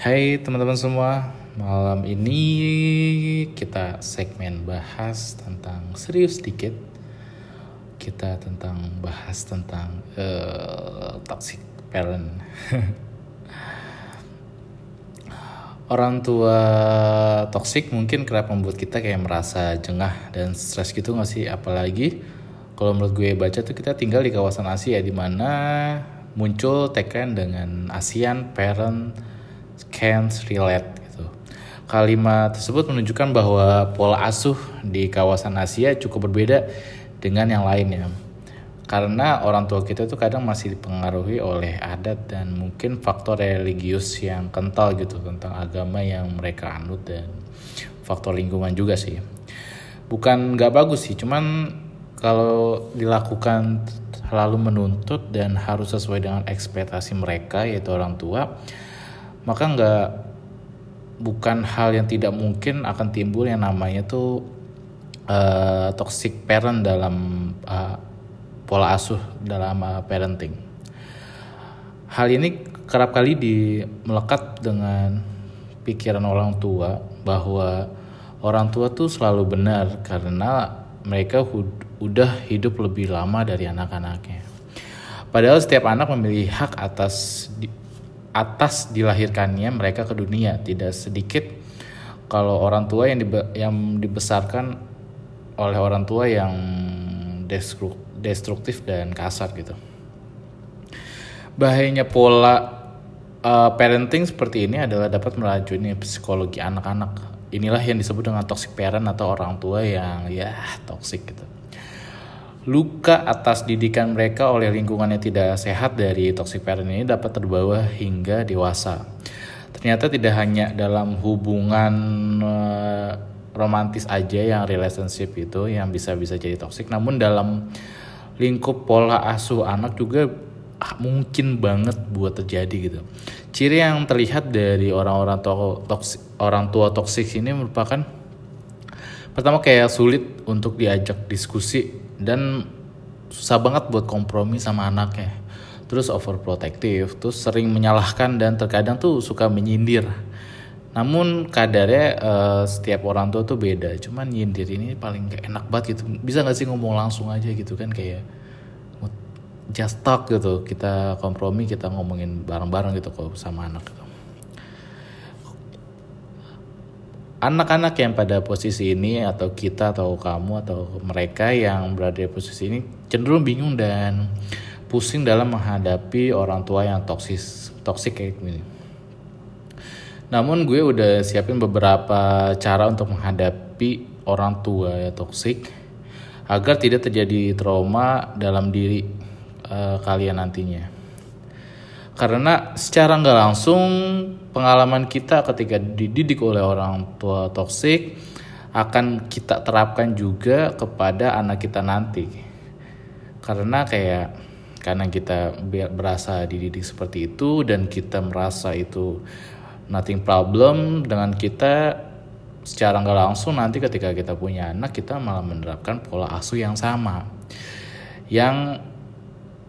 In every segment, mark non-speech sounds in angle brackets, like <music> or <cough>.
Hai teman-teman semua, malam ini kita segmen bahas tentang serius dikit. Kita tentang bahas tentang uh, toxic parent. <laughs> Orang tua toxic mungkin kerap membuat kita kayak merasa jengah dan stres gitu gak sih? Apalagi kalau menurut gue baca tuh kita tinggal di kawasan Asia di mana muncul tagline dengan ASEAN Parent can't relate gitu. Kalimat tersebut menunjukkan bahwa pola asuh di kawasan Asia cukup berbeda dengan yang lainnya. Karena orang tua kita itu kadang masih dipengaruhi oleh adat dan mungkin faktor religius yang kental gitu tentang agama yang mereka anut dan faktor lingkungan juga sih. Bukan nggak bagus sih, cuman kalau dilakukan lalu menuntut dan harus sesuai dengan ekspektasi mereka yaitu orang tua, maka nggak bukan hal yang tidak mungkin akan timbul yang namanya tuh uh, toxic parent dalam uh, pola asuh dalam uh, parenting. Hal ini kerap kali di melekat dengan pikiran orang tua bahwa orang tua tuh selalu benar karena mereka udah hidup lebih lama dari anak-anaknya. Padahal setiap anak memiliki hak atas atas dilahirkannya mereka ke dunia. Tidak sedikit kalau orang tua yang, dibe yang dibesarkan oleh orang tua yang destruktif dan kasar gitu. Bahayanya pola uh, parenting seperti ini adalah dapat meracuni psikologi anak-anak. Inilah yang disebut dengan toxic parent atau orang tua yang ya toxic gitu luka atas didikan mereka oleh lingkungan yang tidak sehat dari toxic parent ini dapat terbawa hingga dewasa. Ternyata tidak hanya dalam hubungan uh, romantis aja yang relationship itu yang bisa-bisa jadi toxic, namun dalam lingkup pola asuh anak juga mungkin banget buat terjadi gitu. Ciri yang terlihat dari orang-orang toksik, orang tua toksik ini merupakan pertama kayak sulit untuk diajak diskusi dan susah banget buat kompromi sama anaknya. Terus overprotective terus sering menyalahkan dan terkadang tuh suka menyindir. Namun kadarnya uh, setiap orang tua tuh beda. Cuman nyindir ini paling gak enak banget gitu. Bisa gak sih ngomong langsung aja gitu kan? Kayak just talk gitu. Kita kompromi kita ngomongin bareng-bareng gitu kok sama anak gitu anak-anak yang pada posisi ini atau kita atau kamu atau mereka yang berada di posisi ini cenderung bingung dan pusing dalam menghadapi orang tua yang toksis toksik kayak gini. Namun gue udah siapin beberapa cara untuk menghadapi orang tua ya toksik agar tidak terjadi trauma dalam diri uh, kalian nantinya. Karena secara nggak langsung pengalaman kita ketika dididik oleh orang tua toksik akan kita terapkan juga kepada anak kita nanti. Karena kayak karena kita berasa dididik seperti itu dan kita merasa itu nothing problem dengan kita secara nggak langsung nanti ketika kita punya anak kita malah menerapkan pola asuh yang sama yang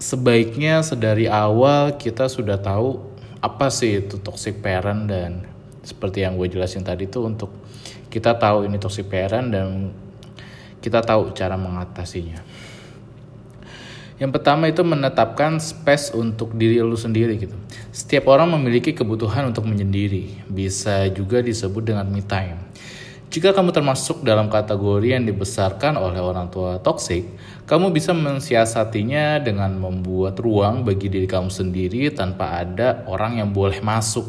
sebaiknya sedari awal kita sudah tahu apa sih itu toxic parent dan seperti yang gue jelasin tadi tuh untuk kita tahu ini toxic parent dan kita tahu cara mengatasinya. Yang pertama itu menetapkan space untuk diri lu sendiri gitu. Setiap orang memiliki kebutuhan untuk menyendiri. Bisa juga disebut dengan me time. Jika kamu termasuk dalam kategori yang dibesarkan oleh orang tua toksik, kamu bisa mensiasatinya dengan membuat ruang bagi diri kamu sendiri tanpa ada orang yang boleh masuk,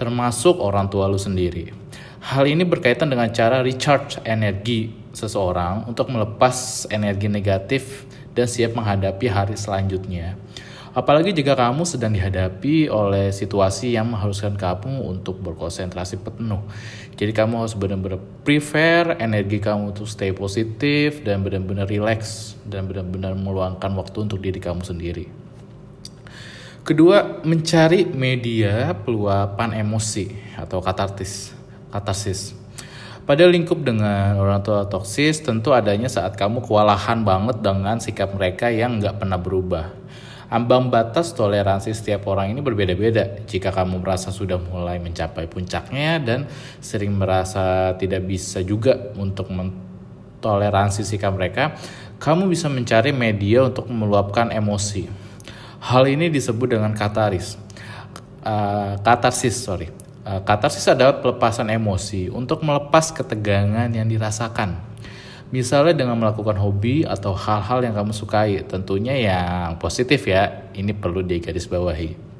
termasuk orang tua lu sendiri. Hal ini berkaitan dengan cara recharge energi seseorang untuk melepas energi negatif dan siap menghadapi hari selanjutnya. Apalagi jika kamu sedang dihadapi oleh situasi yang mengharuskan kamu untuk berkonsentrasi penuh. Jadi kamu harus benar-benar prefer energi kamu untuk stay positif dan benar-benar relax dan benar-benar meluangkan waktu untuk diri kamu sendiri. Kedua, mencari media peluapan emosi atau katartis, katarsis. Pada lingkup dengan orang tua toksis, tentu adanya saat kamu kewalahan banget dengan sikap mereka yang nggak pernah berubah Ambang batas toleransi setiap orang ini berbeda-beda. Jika kamu merasa sudah mulai mencapai puncaknya dan sering merasa tidak bisa juga untuk mentoleransi sikap mereka, kamu bisa mencari media untuk meluapkan emosi. Hal ini disebut dengan kataris. Uh, katarsis, sorry. Uh, katarsis adalah pelepasan emosi untuk melepas ketegangan yang dirasakan. Misalnya dengan melakukan hobi atau hal-hal yang kamu sukai, tentunya yang positif ya, ini perlu digarisbawahi.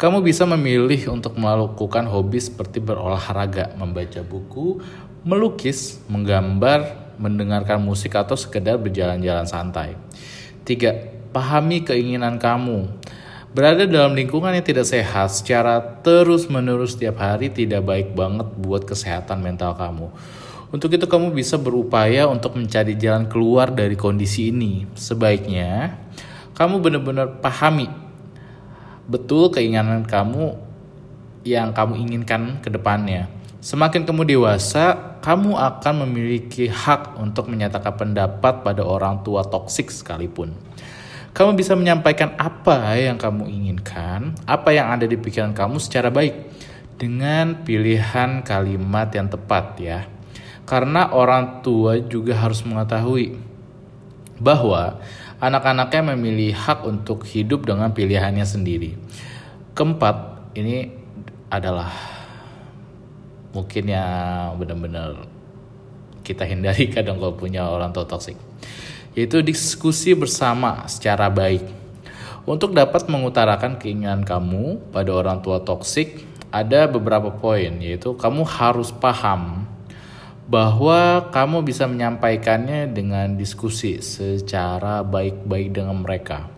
Kamu bisa memilih untuk melakukan hobi seperti berolahraga, membaca buku, melukis, menggambar, mendengarkan musik atau sekedar berjalan-jalan santai. Tiga, pahami keinginan kamu. Berada dalam lingkungan yang tidak sehat secara terus-menerus setiap hari tidak baik banget buat kesehatan mental kamu. Untuk itu kamu bisa berupaya untuk mencari jalan keluar dari kondisi ini. Sebaiknya kamu benar-benar pahami betul keinginan kamu yang kamu inginkan ke depannya. Semakin kamu dewasa, kamu akan memiliki hak untuk menyatakan pendapat pada orang tua toksik sekalipun. Kamu bisa menyampaikan apa yang kamu inginkan, apa yang ada di pikiran kamu secara baik dengan pilihan kalimat yang tepat ya. Karena orang tua juga harus mengetahui bahwa anak-anaknya memilih hak untuk hidup dengan pilihannya sendiri. Keempat, ini adalah mungkin yang benar-benar kita hindari <laughs> kadang kalau punya orang tua toksik. Yaitu diskusi bersama secara baik. Untuk dapat mengutarakan keinginan kamu pada orang tua toksik, ada beberapa poin, yaitu kamu harus paham bahwa kamu bisa menyampaikannya dengan diskusi secara baik-baik dengan mereka.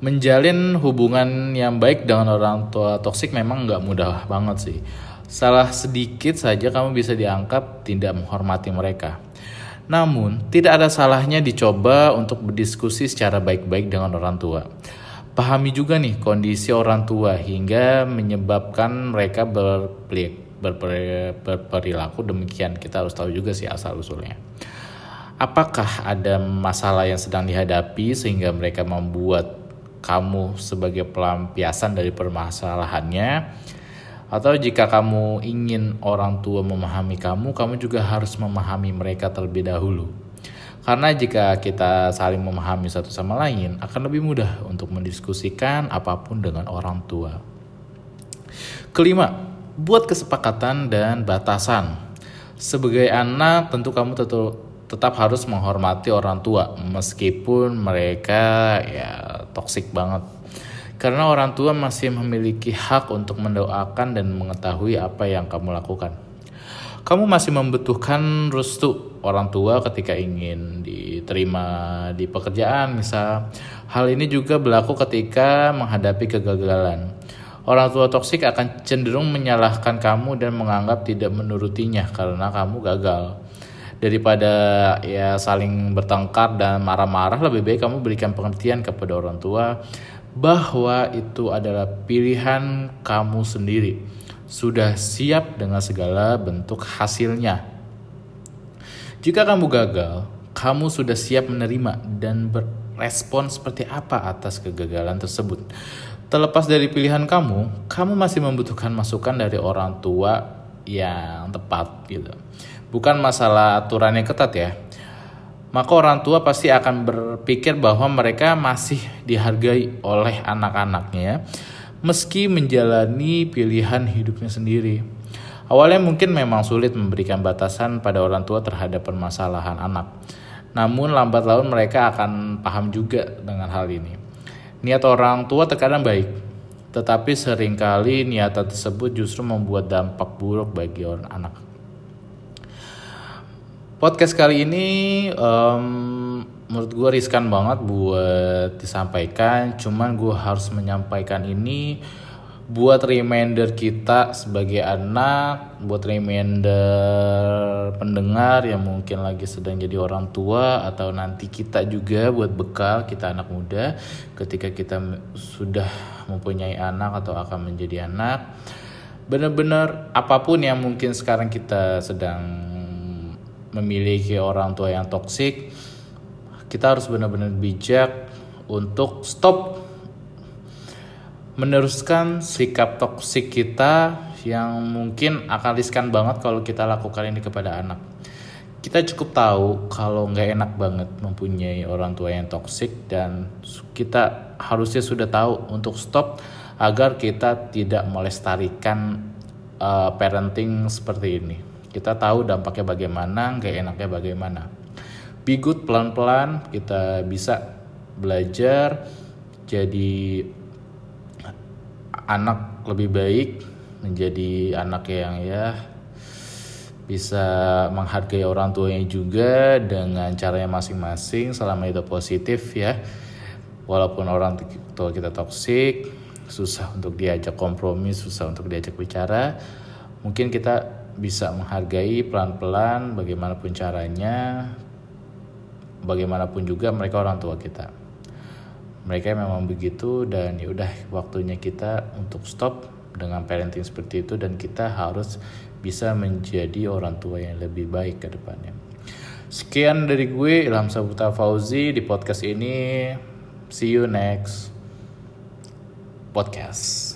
Menjalin hubungan yang baik dengan orang tua toksik memang nggak mudah banget sih. Salah sedikit saja kamu bisa dianggap tidak menghormati mereka. Namun, tidak ada salahnya dicoba untuk berdiskusi secara baik-baik dengan orang tua. Pahami juga nih kondisi orang tua hingga menyebabkan mereka berperilaku demikian kita harus tahu juga sih asal usulnya apakah ada masalah yang sedang dihadapi sehingga mereka membuat kamu sebagai pelampiasan dari permasalahannya atau jika kamu ingin orang tua memahami kamu, kamu juga harus memahami mereka terlebih dahulu. Karena jika kita saling memahami satu sama lain, akan lebih mudah untuk mendiskusikan apa pun dengan orang tua. Kelima, buat kesepakatan dan batasan. Sebagai anak, tentu kamu tetap tetap harus menghormati orang tua meskipun mereka ya toksik banget. Karena orang tua masih memiliki hak untuk mendoakan dan mengetahui apa yang kamu lakukan. Kamu masih membutuhkan restu orang tua ketika ingin diterima di pekerjaan, misal. Hal ini juga berlaku ketika menghadapi kegagalan Orang tua toksik akan cenderung menyalahkan kamu dan menganggap tidak menurutinya karena kamu gagal. Daripada ya saling bertengkar dan marah-marah, lebih baik kamu berikan pengertian kepada orang tua bahwa itu adalah pilihan kamu sendiri. Sudah siap dengan segala bentuk hasilnya. Jika kamu gagal, kamu sudah siap menerima dan berespon seperti apa atas kegagalan tersebut. Terlepas dari pilihan kamu, kamu masih membutuhkan masukan dari orang tua yang tepat gitu. Bukan masalah aturan yang ketat ya. Maka orang tua pasti akan berpikir bahwa mereka masih dihargai oleh anak-anaknya meski menjalani pilihan hidupnya sendiri. Awalnya mungkin memang sulit memberikan batasan pada orang tua terhadap permasalahan anak. Namun lambat laun mereka akan paham juga dengan hal ini. Niat orang tua terkadang baik, tetapi sering kali niatan tersebut justru membuat dampak buruk bagi orang anak. Podcast kali ini um, menurut gue riskan banget buat disampaikan, cuman gue harus menyampaikan ini buat reminder kita sebagai anak, buat reminder pendengar yang mungkin lagi sedang jadi orang tua atau nanti kita juga buat bekal kita anak muda ketika kita sudah mempunyai anak atau akan menjadi anak. Benar-benar apa pun yang mungkin sekarang kita sedang memiliki orang tua yang toksik, kita harus benar-benar bijak untuk stop meneruskan sikap toksik kita yang mungkin akan riskan banget kalau kita lakukan ini kepada anak. Kita cukup tahu kalau nggak enak banget mempunyai orang tua yang toksik dan kita harusnya sudah tahu untuk stop agar kita tidak melestarikan uh, parenting seperti ini. Kita tahu dampaknya bagaimana, nggak enaknya bagaimana. Be good pelan-pelan kita bisa belajar jadi anak lebih baik menjadi anak yang ya bisa menghargai orang tuanya juga dengan caranya masing-masing selama itu positif ya. Walaupun orang tua kita toksik susah untuk diajak kompromi susah untuk diajak bicara mungkin kita bisa menghargai pelan-pelan bagaimanapun caranya bagaimanapun juga mereka orang tua kita mereka memang begitu dan ya udah waktunya kita untuk stop dengan parenting seperti itu dan kita harus bisa menjadi orang tua yang lebih baik ke depannya. Sekian dari gue Ilham Sabuta Fauzi di podcast ini. See you next podcast.